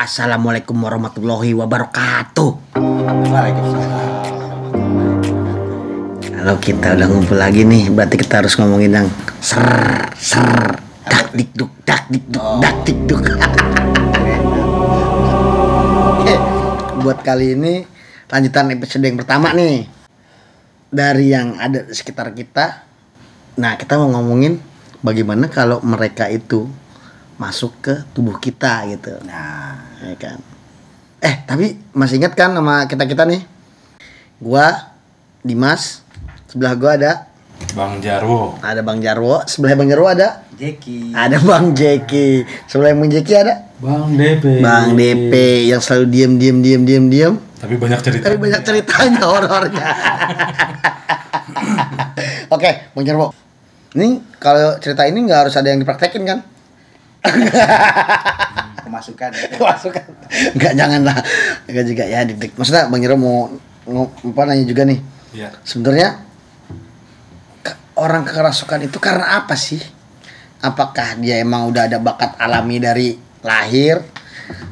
Assalamualaikum warahmatullahi wabarakatuh. Kalau kita udah ngumpul lagi nih, berarti kita harus ngomongin yang ser ser dak dikduk dak dikduk dak dikduk. Oke, buat kali ini lanjutan episode yang pertama nih dari yang ada di sekitar kita. Nah, kita mau ngomongin bagaimana kalau mereka itu masuk ke tubuh kita gitu. Nah, ya kan. Eh, tapi masih ingat kan sama kita-kita nih? Gua Dimas, sebelah gua ada Bang Jarwo. ada Bang Jarwo, sebelah Bang Jarwo ada Jeki. ada Bang Jeki. Sebelah Bang Jeki ada Bang DP. Bang DP yang selalu diem diem diem diem diem. Tapi banyak cerita. Tapi banyak ceritanya horornya. Oke, Bang Jarwo. Ini kalau cerita ini nggak harus ada yang dipraktekin kan? Kemasukan. Masukan. Enggak jangan lah. Enggak juga ya dik Maksudnya Bang Jarwo mau mau apa nanya juga nih. Iya. Sebenarnya orang kerasukan itu karena apa sih? Apakah dia emang udah ada bakat alami dari lahir?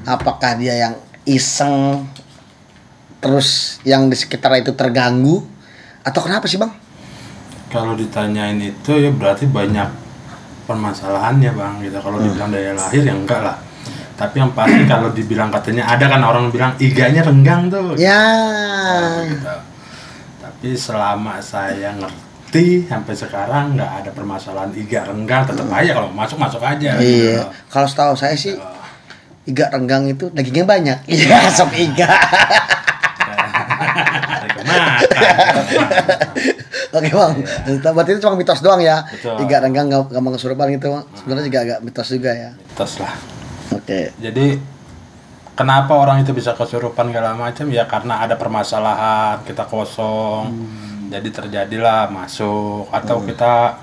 Apakah dia yang iseng terus yang di sekitar itu terganggu? Atau kenapa sih bang? Kalau ditanyain itu ya berarti banyak permasalahannya bang gitu. Kalau dibilang dari lahir ya enggak lah. Tapi yang pasti kalau dibilang katanya ada kan orang bilang iganya renggang tuh. Ya. gitu. Tapi selama saya ngerti sampai sekarang nggak ada permasalahan iga renggang tetap aja kalau masuk masuk aja. gitu. Iya. Kalau setahu saya sih iga renggang itu dagingnya banyak. Iya, sop iga. Hari kemakan. Oke bang, berarti itu cuma mitos doang ya. Betul. Iga renggang gak gampang kesurupan gitu. Sebenarnya juga agak mitos juga ya. Terus lah. Oke. Jadi kenapa orang itu bisa kesurupan segala macam ya karena ada permasalahan kita kosong. Jadi terjadilah masuk atau kita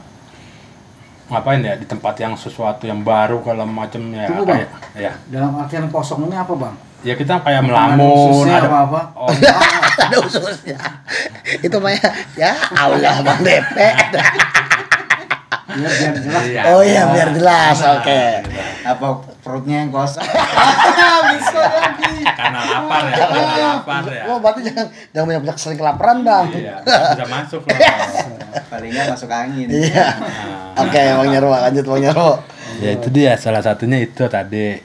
ngapain ya di tempat yang sesuatu yang baru segala macam ya Tunggu, Bang. kayak ya Dalam artian kosong ini apa bang? ya kita kayak melamun ada apa apa? oh, ada ususnya. itu mah ya, ya Allah bang DP. Biar biar jelas. iya. Oh iya biar jelas. Oke. Apa perutnya yang kosong? karena lapar ya karena lapar ya Oh berarti jangan jangan banyak banyak sering kelaparan bang. iya bisa masuk loh Paling nggak masuk angin. Iya. Oke bang Jarwo lanjut bang Jarwo. ya itu dia salah satunya itu tadi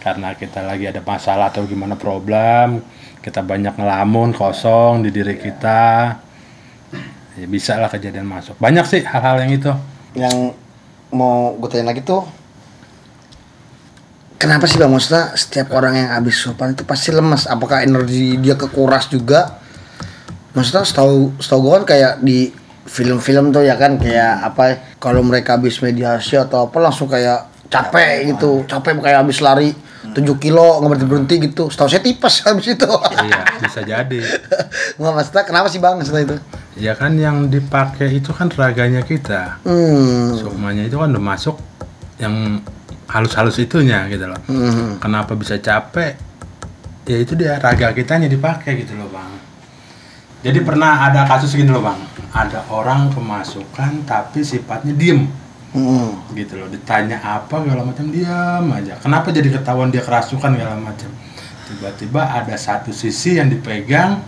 karena kita lagi ada masalah atau gimana problem kita banyak ngelamun kosong di diri kita. Ya bisa lah kejadian masuk. Banyak sih hal-hal yang itu. Yang mau gue tanya lagi tuh Kenapa sih bang maksudnya setiap orang yang habis surupan itu pasti lemas? Apakah energi dia kekuras juga? Maksudnya setahu setahu gue kan kayak di film-film tuh ya kan kayak apa kalau mereka habis mediasi atau apa langsung kayak capek gitu. Capek kayak habis lari 7 kilo nggak berhenti berhenti gitu. Setahu saya tipes habis itu. Iya bisa jadi. Nggak maksudnya kenapa sih bang maksudnya itu? Ya kan yang dipakai itu kan raganya kita. Hmm. Semuanya itu kan udah masuk yang halus-halus itunya gitu loh. Hmm. kenapa bisa capek? Ya itu dia raga kitanya dipakai gitu loh bang. Jadi pernah ada kasus gini loh bang. Ada orang kemasukan tapi sifatnya diem Hmm. gitu loh ditanya apa segala macam diam aja kenapa jadi ketahuan dia kerasukan segala macam tiba-tiba ada satu sisi yang dipegang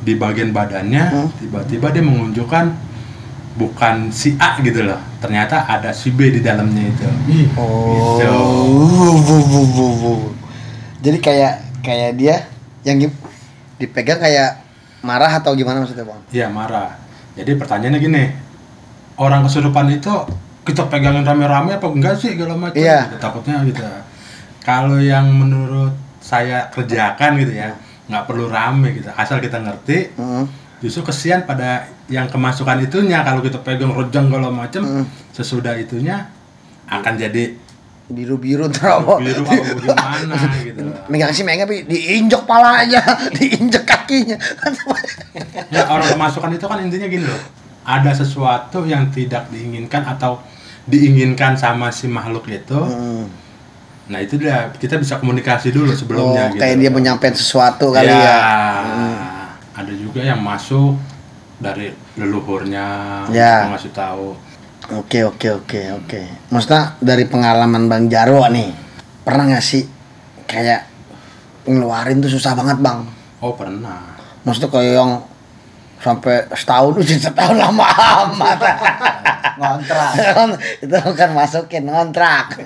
di bagian badannya tiba-tiba dia menunjukkan bukan si A gitu loh ternyata ada si B di dalamnya itu Oh. Gitu. Bu, bu, bu, bu, bu. Jadi kayak kayak dia yang di- dipegang kayak marah atau gimana maksudnya bang? Iya marah. Jadi pertanyaannya gini, orang kesurupan itu kita pegangin rame-rame apa enggak sih segala macam? Iya. Gitu, takutnya gitu. Kalau yang menurut saya kerjakan gitu ya, nggak perlu rame gitu. Asal kita ngerti, Hmm. justru kesian pada yang kemasukan itunya kalau kita pegang rejang segala macam, sesudah itunya akan jadi Biru biru terus biru apa gimana gitu. Megang sih megang tapi diinjek palanya, diinjek kakinya. Ya orang kemasukan itu kan intinya gini loh. Ada sesuatu yang tidak diinginkan atau diinginkan sama si makhluk itu. Hmm. Nah itu dia kita bisa komunikasi dulu sebelumnya Oh, gitu. kayak dia menyampaikan sesuatu kali ya. ya. Ada juga yang masuk dari leluhurnya Ya. ngasih tahu. Oke oke oke oke. Maksudnya dari pengalaman Bang Jarwo nih, pernah nggak sih kayak ngeluarin tuh susah banget bang oh pernah maksudnya kayak yang sampai setahun udah setahun lama amat. Ngontrak. Itu bukan masukin ngontrak.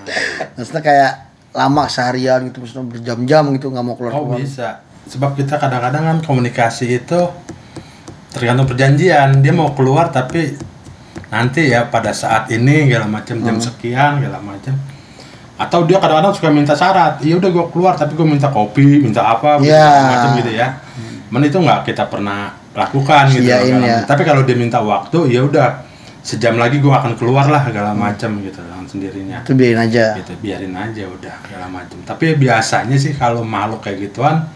Maksudnya kayak lama seharian gitu maksudnya berjam-jam gitu nggak mau keluar oh keluar bisa. Sebab kita kadang-kadang kan komunikasi itu tergantung perjanjian. Dia mau keluar tapi nanti ya pada saat ini segala macam jam Hmm. sekian segala macam. Atau dia kadang-kadang suka minta syarat. Iya udah gue keluar tapi gue minta kopi minta apa gitu, Ya. segala macam gitu ya. Men itu nggak kita pernah lakukan gitu ya. tapi kalau dia minta waktu ya udah sejam lagi gue akan keluar lah segala macam gitu dengan sendirinya. Itu biarin aja. Gitu biarin aja udah segala macam. Tapi biasanya sih kalau makhluk kayak gituan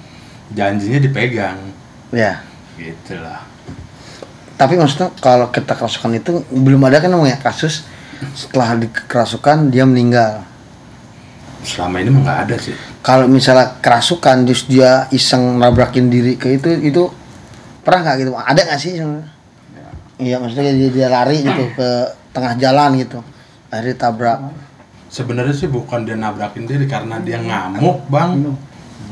janjinya dipegang. Ya. Gitu lah. Tapi maksudnya kalau kita kerasukan itu belum ada kan namanya kasus setelah dikerasukan dia meninggal. Selama ini nggak ada sih. Kalau misalnya kerasukan terus dia iseng nabrakin diri ke itu itu pernah nggak gitu? Ada nggak sih iya maksudnya dia, dia lari gitu ke tengah jalan gitu. Akhirnya tabrak. Sebenarnya sih bukan dia nabrakin diri karena dia ngamuk bang.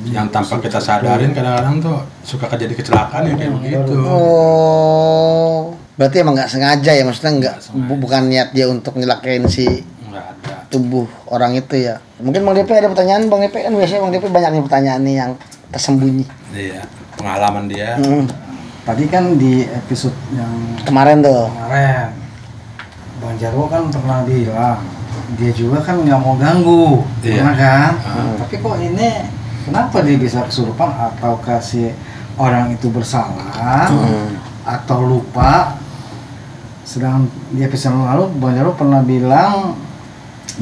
Yang tanpa kita sadarin kadang-kadang tuh suka kejadi kecelakaan ya kayak begitu. Oh. Berarti emang nggak sengaja ya? Maksudnya nggak bu- bukan niat dia untuk nyelakain si ada. tubuh orang itu ya? Mungkin bang DP ada pertanyaan? Bang DP kan biasanya bang DP banyak nih pertanyaan nih yang tersembunyi. Iya pengalaman dia. Hmm, Tadi kan di episode yang kemarin tuh kemarin Bang Jarwo kan pernah bilang dia juga kan nggak mau ganggu, Iya. pernah kan? Hmm. Tapi kok ini kenapa dia bisa kesurupan atau kasih orang itu bersalah Hmm. atau lupa? Sedang di episode lalu Bang Jarwo pernah bilang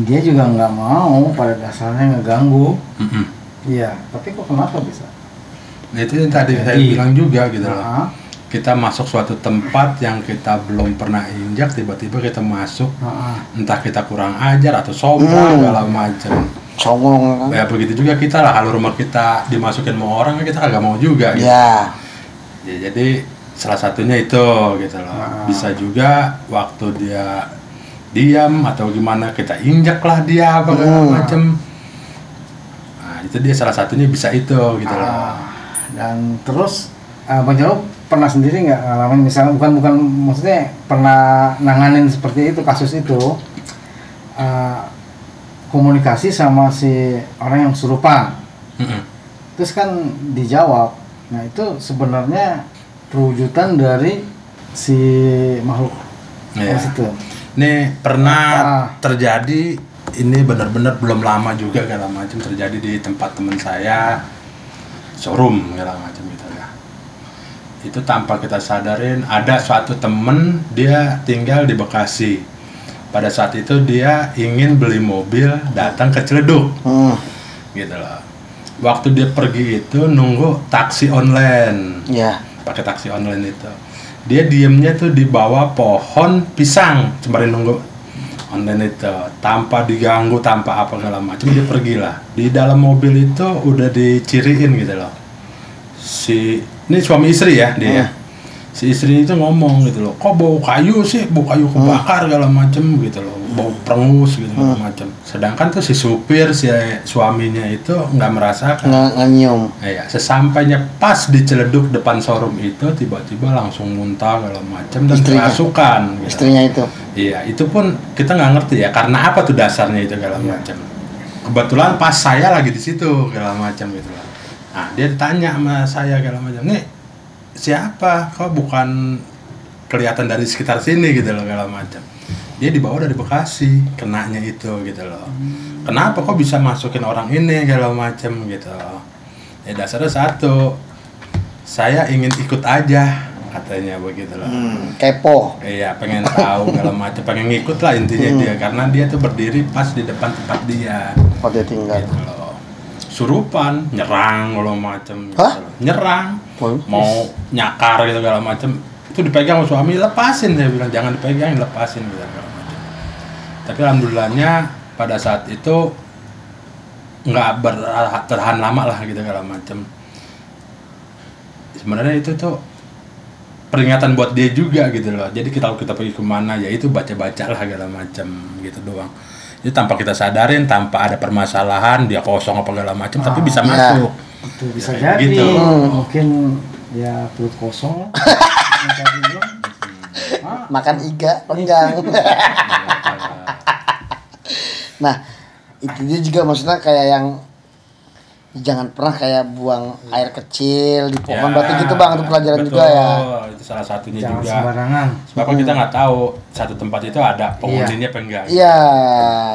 dia juga nggak mau pada dasarnya ngeganggu. Iya, tapi kok kenapa bisa? Nah, itu yang tadi saya Jadi- bilang juga gitu loh. Nah, kita masuk suatu tempat yang kita belum pernah injak tiba-tiba kita masuk. Nah, entah kita kurang ajar atau sombong Hmm. segala macam. Songong kan? Ya begitu juga kita lah. Kalau rumah kita dimasukin sama orang kita kagak mau juga gitu. ya. Ya, jadi salah satunya itu gitu loh. Ah. bisa juga waktu dia diam atau gimana kita injak lah dia apa segala Hmm. macem nah itu dia salah satunya bisa itu gitu loh. Ah, dan terus uh, Bang Jarwo pernah sendiri nggak ngalamin? Misalnya bukan bukan maksudnya pernah nanganin seperti itu kasus itu uh, komunikasi sama si orang yang kesurupan Mm-mm. terus kan dijawab. Nah itu sebenarnya perwujudan dari si makhluk. Halus itu. Ini pernah Ah. terjadi ini benar-benar belum lama juga segala macam terjadi di tempat teman saya showroom segala macam gitu ya. Itu tanpa kita sadarin ada suatu temen dia tinggal di Bekasi. Pada saat itu dia ingin beli mobil datang ke Ciledug hmm. gitu loh. Waktu dia pergi itu nunggu taksi online ya pakai taksi online itu dia diemnya tuh di bawah pohon pisang sembari nunggu online itu tanpa diganggu tanpa apa segala macam dia pergi lah di dalam mobil itu udah diciriin gitu loh. Si ini suami istri ya dia ya. Si istri itu ngomong gitu loh kok bau kayu sih bau kayu kebakar segala macem gitu loh bau perengus gitu segala macem sedangkan tuh si supir si suaminya itu nggak merasakan nggak nyium Iya, sesampainya pas di celeduk depan showroom itu tiba-tiba langsung muntah segala macam dan Istrinya. kerasukan. gitu. istrinya itu Iya, itu pun kita nggak ngerti ya karena apa tuh dasarnya itu segala macam. Kebetulan pas saya lagi di situ segala macam gitu lah. Nah, dia ditanya sama saya segala macam, nih siapa? Kok bukan kelihatan dari sekitar sini gitu loh segala macam. Dia dibawa dari Bekasi, kenanya itu gitu loh. Kenapa kok bisa masukin orang ini segala macam gitu. Ya dasarnya satu, saya ingin ikut aja katanya begitu loh. hmm. kepo Iya, pengen tahu segala macam, pengen ngikut lah intinya Hmm. dia karena dia tuh berdiri pas di depan tempat dia. kok dia tinggal Gitu loh. Surupan, nyerang kalau macam gitu Hah? loh. Nyerang, Oh, mau nyakar gitu segala macam. Itu dipegang sama suami, lepasin saya bilang jangan dipegang, lepasin gitu segala macam. Tapi alhamdulillahnya pada saat itu nggak bertahan lama lah gitu segala macam. Sebenarnya itu tuh peringatan buat dia juga gitu loh. Jadi kita kalau kita pergi ke mana ya itu baca-baca lah segala macam gitu doang. Jadi tanpa kita sadarin, tanpa ada permasalahan, dia kosong apa segala macam, tapi bisa iya. masuk. Itu bisa Kayak jadi. gitu. mungkin ya perut kosong. Makan iga penggang. Nah itu dia juga maksudnya kayak yang jangan pernah kayak buang air kecil di pohon Ya, berarti gitu bang itu pelajaran betul. juga ya. Itu salah satunya jangan juga. sembarangan. Sebab kan kita nggak tahu satu tempat itu ada penghuninya apa enggak. iya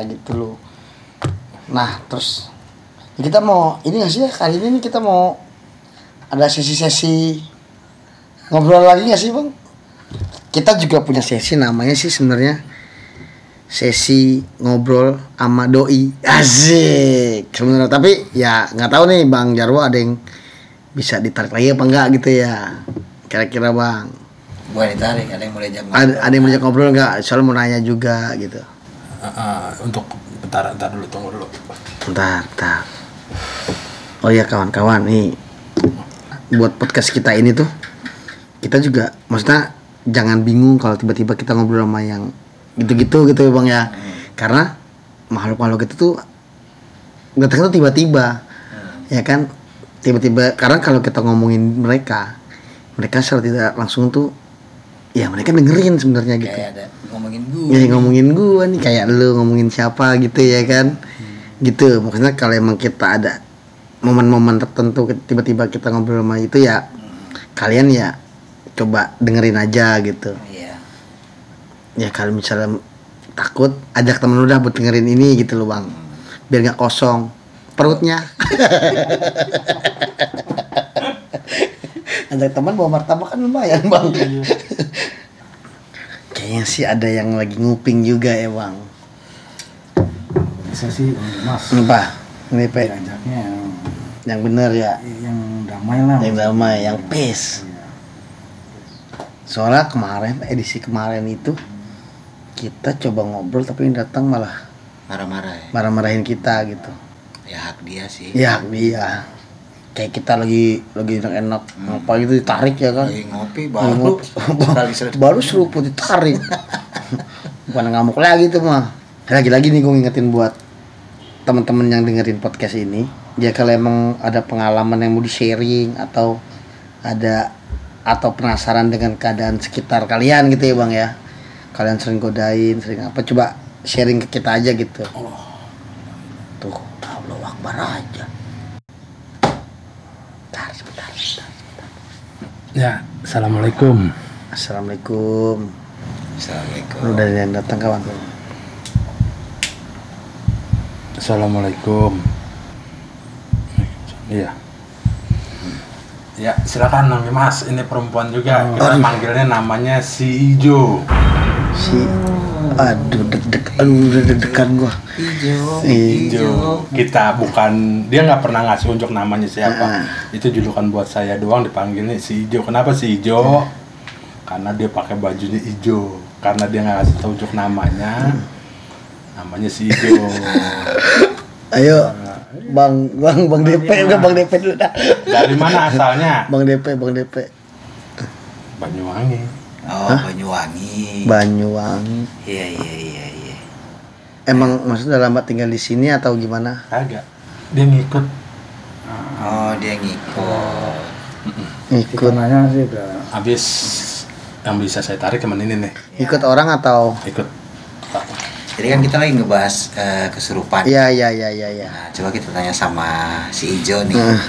gitu loh. Nah terus ya kita mau ini nggak sih ya? Kali ini nih kita mau ada sesi-sesi ngobrol lagi nggak sih bang? Kita juga punya sesi namanya sih sebenarnya sesi ngobrol sama doi. Asik sebenarnya. Tapi ya nggak tahu nih bang Jarwo ada yang bisa ditarik lagi apa enggak gitu ya? Kira-kira bang. Bukan ditarik, ada yang mau diajak ada, ada yang mau diajak ngobrol nggak? Soalnya mau nanya juga gitu. Ah, ah, untuk bentar, bentar dulu tunggu dulu. Bentar, bentar. Oh ya kawan-kawan nih buat podcast kita ini tuh kita juga maksudnya jangan bingung kalau tiba-tiba kita ngobrol sama yang gitu-gitu gitu ya bang ya. Karena makhluk-makhluk itu tuh datang tuh tiba-tiba ya kan? Tiba-tiba karena kalau kita ngomongin mereka mereka secara tidak langsung tuh ya mereka dengerin sebenarnya gitu. Kayak ada ngomongin gue. ya ngomongin gua nih kayak lu ngomongin siapa gitu ya kan gitu. Maksudnya kalau emang kita ada momen-momen tertentu tiba-tiba kita ngobrol sama itu ya kalian ya coba dengerin aja gitu. Iya. ya kalau misalnya takut ajak temen lu dah buat dengerin ini gitu loh bang. Biar nggak kosong perutnya. Ajak teman bawa martabak kan lumayan bang. Kayaknya sih ada yang lagi nguping juga ya bang bisa sih Dimas apa? Ini diajaknya yang yang bener ya? Yang damai lah yang damai yang peace. Iya. soalnya kemarin edisi kemarin itu kita coba ngobrol tapi yang datang malah Marah-marah ya. marah-marahin kita gitu. Ya hak dia sih. ya dia. Kayak kita lagi lagi enak-enak apa gitu ditarik ya kan? Lagi ngopi baru seret. baru seruput ditarik. Bukan ngamuk lagi tuh mah lagi-lagi nih gue ngingetin buat teman-teman yang dengerin podcast ini ya kalau emang ada pengalaman yang mau di sharing atau ada atau penasaran dengan keadaan sekitar kalian gitu ya bang ya kalian sering godain sering apa coba sharing ke kita aja gitu tuh Allah Akbar aja bentar sebentar, sebentar. Ya, assalamualaikum. Assalamualaikum Assalamualaikum. Udah yang datang kawan Assalamualaikum. Iya. Ya, silakan namanya Mas. Ini perempuan juga. Kita manggilnya namanya si Ijo. Si Aduh deg-deg Aduh deg-degan gua Hijau. Ijo Kita bukan dia nggak pernah ngasih unjuk namanya siapa. Ah. Itu julukan buat saya doang dipanggilnya si Ijo. Kenapa si Ijo? Karena dia pakai bajunya Ijo. Karena dia nggak ngasih tahu unjuk namanya. Namanya si Ijo. Ayo Bang Bang Bang DP udah Bang DP dulu dah Dari mana asalnya? Bang DP Bang DP Banyuwangi. Oh, Banyuwangi. Banyuwangi Iya, iya, iya, iya. Emang maksudnya lama tinggal di sini atau gimana? Kagak. Dia ngikut. Oh, dia ngikut. Ikut kita nanya sih udah Habis yang bisa saya tarik teman ini nih. Ikut orang atau Ikut. Jadi kan kita lagi ngebahas eh, kesurupan. Iya iya iya iya iya Nah, coba kita tanya sama si Ijo nih. Hmm.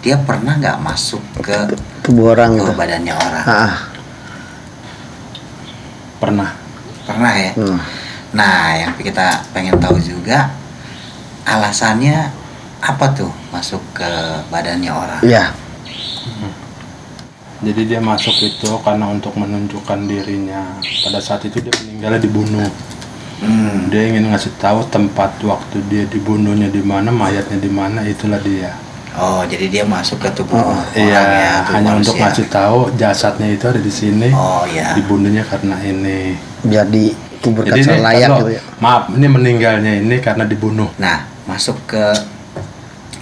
Dia pernah nggak masuk ke Tubuh orang ke gitu badannya orang? Ah, Pernah. Pernah ya? hmm. Nah, yang kita pengen tahu juga alasannya apa tuh masuk ke badannya orang? Iya Jadi dia masuk itu karena untuk menunjukkan dirinya. Pada saat itu dia meninggalnya dibunuh. Hmm. Dia ingin ngasih tahu tempat waktu dia dibunuhnya di mana, mayatnya di mana, itulah dia. Oh, jadi dia masuk ke tubuh Oh, orang Iya, ya, tubuh hanya untuk manusia. ngasih tahu jasadnya itu ada di sini. Oh, iya. Dibunuhnya karena ini. Biar di kubur Jadi ini layak kalau- gitu ya Maaf, ini meninggalnya ini karena dibunuh. Nah, masuk ke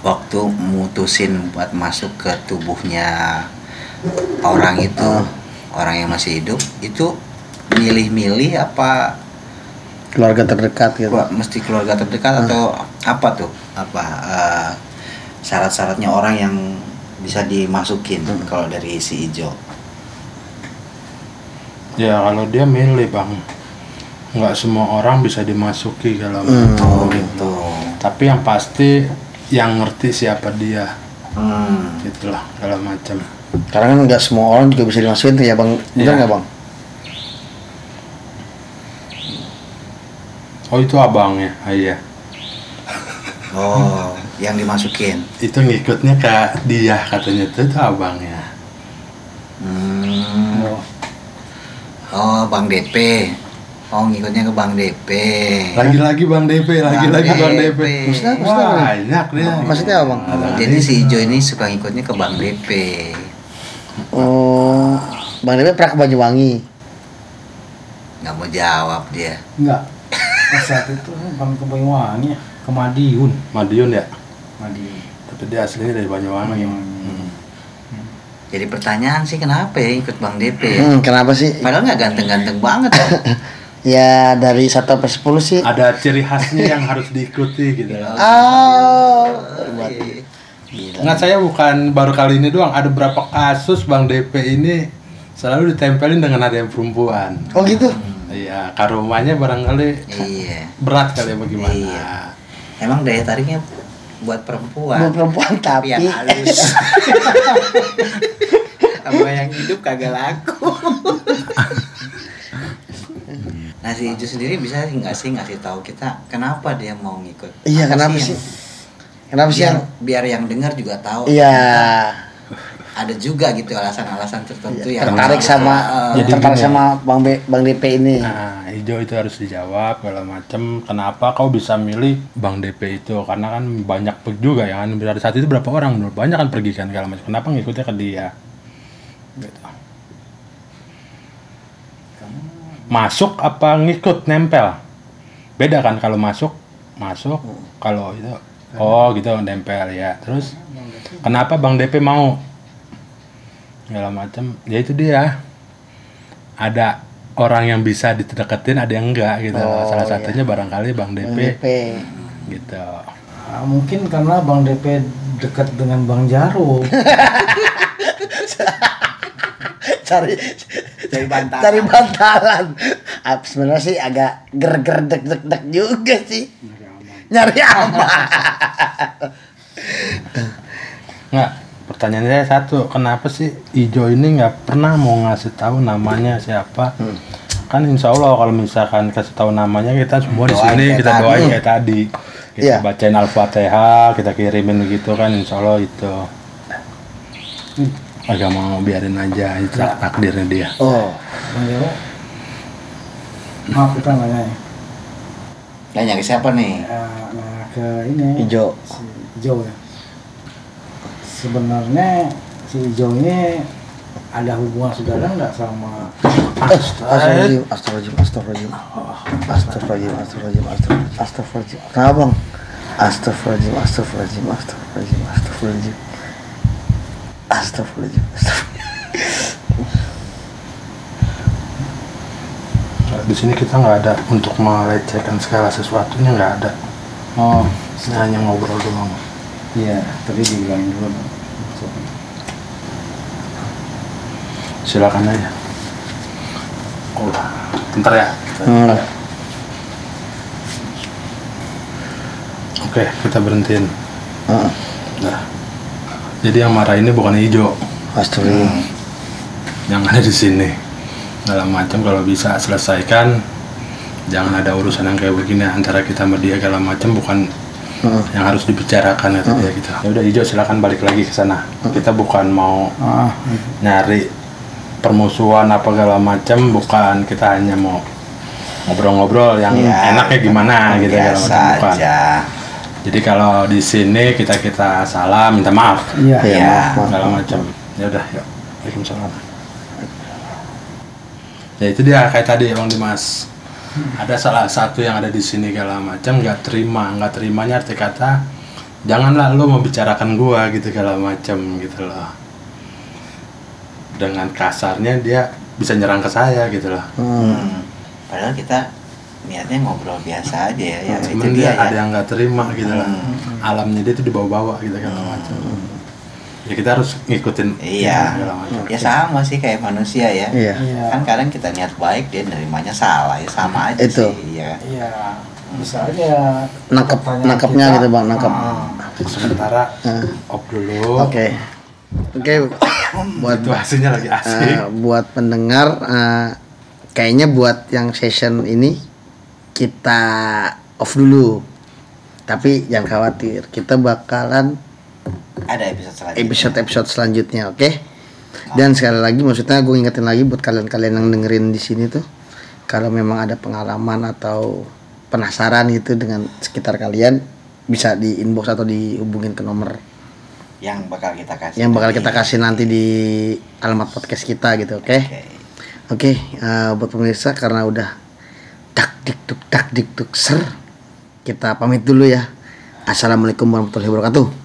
waktu mutusin buat masuk ke tubuhnya orang itu, orang yang masih hidup, itu milih-milih apa keluarga terdekat gitu. Wah, mesti keluarga terdekat atau apa tuh? Apa eh, syarat-syaratnya orang yang bisa dimasukin kalau dari si Ijo? Ya kalau dia milih bang, nggak semua orang bisa dimasuki kalau Hmm. oh gitu. tapi yang pasti yang ngerti siapa dia. Hmm. gitulah segala macam. Karena kan nggak semua orang juga bisa dimasukin ya bang. Benar Iya. nggak bang oh itu abangnya. Ah, iya. Oh yang dimasukin. Itu ngikutnya ke dia katanya. Itu, itu abangnya. Hmm. Oh, oh bang DP oh ngikutnya ke bang DP lagi-lagi bang DP lagi-lagi bang DP? Maksudnya apa? banyak dia. maksudnya apa bang jadi si Ijo ini suka ngikutnya ke bang DP oh bang Depe pernah ke Banyuwangi? Nggak mau jawab dia. Enggak. Saat itu bukan ke Banyuwangi ya, ke Madiun. Madiun ya? Madiun. tapi dia aslinya dari Banyuwangi. Banyuwangi. Hmm. jadi pertanyaan sih kenapa ya ikut bang DP ya? hmm, kenapa sih? Padahal nggak ganteng-ganteng banget ya. ya dari 1 sampai 10 sih. Ada ciri khasnya yang harus diikuti gitu. Oh. Nggak saya bukan baru kali ini doang. Ada berapa kasus bang DP ini selalu ditempelin dengan ada yang perempuan. Oh gitu iya karomanya barangkali iya. berat kali ya bagaimana? Iya. emang daya tariknya buat perempuan. Buat perempuan tapi tapi. yang halus. Sama yang hidup kagak laku. Nah si Ijo sendiri bisa nggak sih ngasih tahu kita kenapa dia mau ngikut? Iya Apa kenapa yang- sih? kenapa sih biar, yang biar yang dengar juga tahu? Iya ada juga gitu alasan-alasan tertentu yang tertarik sama Jadi tertarik gini. sama bang Be, bang DP ini Nah, hijau itu harus dijawab segala macam. Kenapa kau bisa milih Bang DP itu? Karena kan banyak juga yang kan pada saat itu berapa orang menurut banyak kan pergi kan segala macam. Kenapa ngikutnya ke dia? Gitu. Masuk apa ngikut nempel? Beda kan kalau masuk masuk kalau itu oh gitu nempel ya. Terus kenapa Bang DP mau? Segala macam. Ya itu dia. Ada orang yang bisa dideketin ada yang enggak gitu. Oh, salah iya. satunya barangkali bang bang DP DP gitu. Ah, mungkin karena Bang DP dekat dengan Bang Jaro. cari Cari bantalan. cari bantalan. Ah, sebenarnya sih agak ger ger dek dek dek juga sih nyari aman pertanyaan saya satu kenapa sih Ijo ini nggak pernah mau ngasih tahu namanya siapa Hmm. kan insya Allah kalau misalkan kasih tahu namanya kita semua di sini kita tadi. doain kayak tadi kita Iya. bacain al-fatihah kita kirimin begitu kan insya Allah itu agak mau biarin aja itu takdirnya dia oh. Maaf kita nanya ya. nanya ke siapa nih Ah, Nah ke ini. hijau Si Ijo ya. Sebenarnya si Ijo ini ada hubungan saudara nggak sama Astagfirullahaladzim, astagfirullahaladzim, astagfirullahaladzim, astagfirullahaladzim, astagfirullahaladzim, astagfirullahaladzim, astagfirullahaladzim. Kenapa bang? Astagfirullahaladzim, astagfirullahaladzim, astagfirullahaladzim, astagfirullahaladzim, astagfirullahaladzim, astagfirullahaladzim. di sini kita nggak ada untuk melecehkan segala sesuatunya nggak ada Oh hanya ngobrol doang iya tadi dibilangin dulu. silakan aja oh bentar ya Hmm. oke kita berhentiin Heeh. nah jadi yang marah ini bukan hijau Astagfirullah. yang ada di sini dalam macam kalau bisa selesaikan jangan ada urusan yang kayak begini antara kita sama dia segala macam bukan Heeh. yang harus dibicarakan kata dia gitu. Ya udah hijau silakan balik lagi ke sana. Kita bukan mau Ah, nyari permusuhan apa segala macam bukan. Kita hanya mau ngobrol-ngobrol yang Ya, enaknya gimana gitu macam bukan. jadi kalau di sini kita kita salam minta maaf. Iya. Ya. maaf. segala macam ya udah yuk. Waalaikumsalam. Ya itu dia kayak tadi bang Dimas ada salah satu yang ada di sini segala macam nggak terima nggak terimanya arti kata janganlah lo membicarakan gua gitu segala macam gitu loh dengan kasarnya dia bisa nyerang ke saya gitu loh Hmm. Hmm. padahal kita niatnya ngobrol biasa aja ya, ya itu cuman dia dia ya. ada yang nggak terima gitu lah Hmm. alamnya dia tuh dibawa-bawa gitu kan macam ya kita harus ngikutin Iya, macam ya sama sih kayak manusia ya. Iya. Iya. Kan kadang kita niat baik dia nerimanya salah ya sama aja Itu. sih. Iya. Iya, bisa aja Nangkep- nangkepnya kita, gitu, Bang, nangkep. ah, sementara Ah. op dulu Oke. Oke, buat situasinya lagi asik eh, buat pendengar eh, kayaknya buat yang session ini kita off dulu. Tapi jangan khawatir, kita bakalan Ada episode selanjutnya. episode-episode selanjutnya, oke? Dan sekali lagi maksudnya gue ingetin lagi buat kalian-kalian yang dengerin di sini tuh kalau memang ada pengalaman atau penasaran gitu dengan sekitar kalian bisa di inbox atau dihubungin ke nomor yang bakal kita kasih. yang bakal kita kasih nanti di alamat podcast kita gitu, oke? Oke. Oke, eh, buat pemirsa karena udah tak dik tuk tak dik tuk ser, kita pamit dulu ya. Assalamualaikum warahmatullahi wabarakatuh.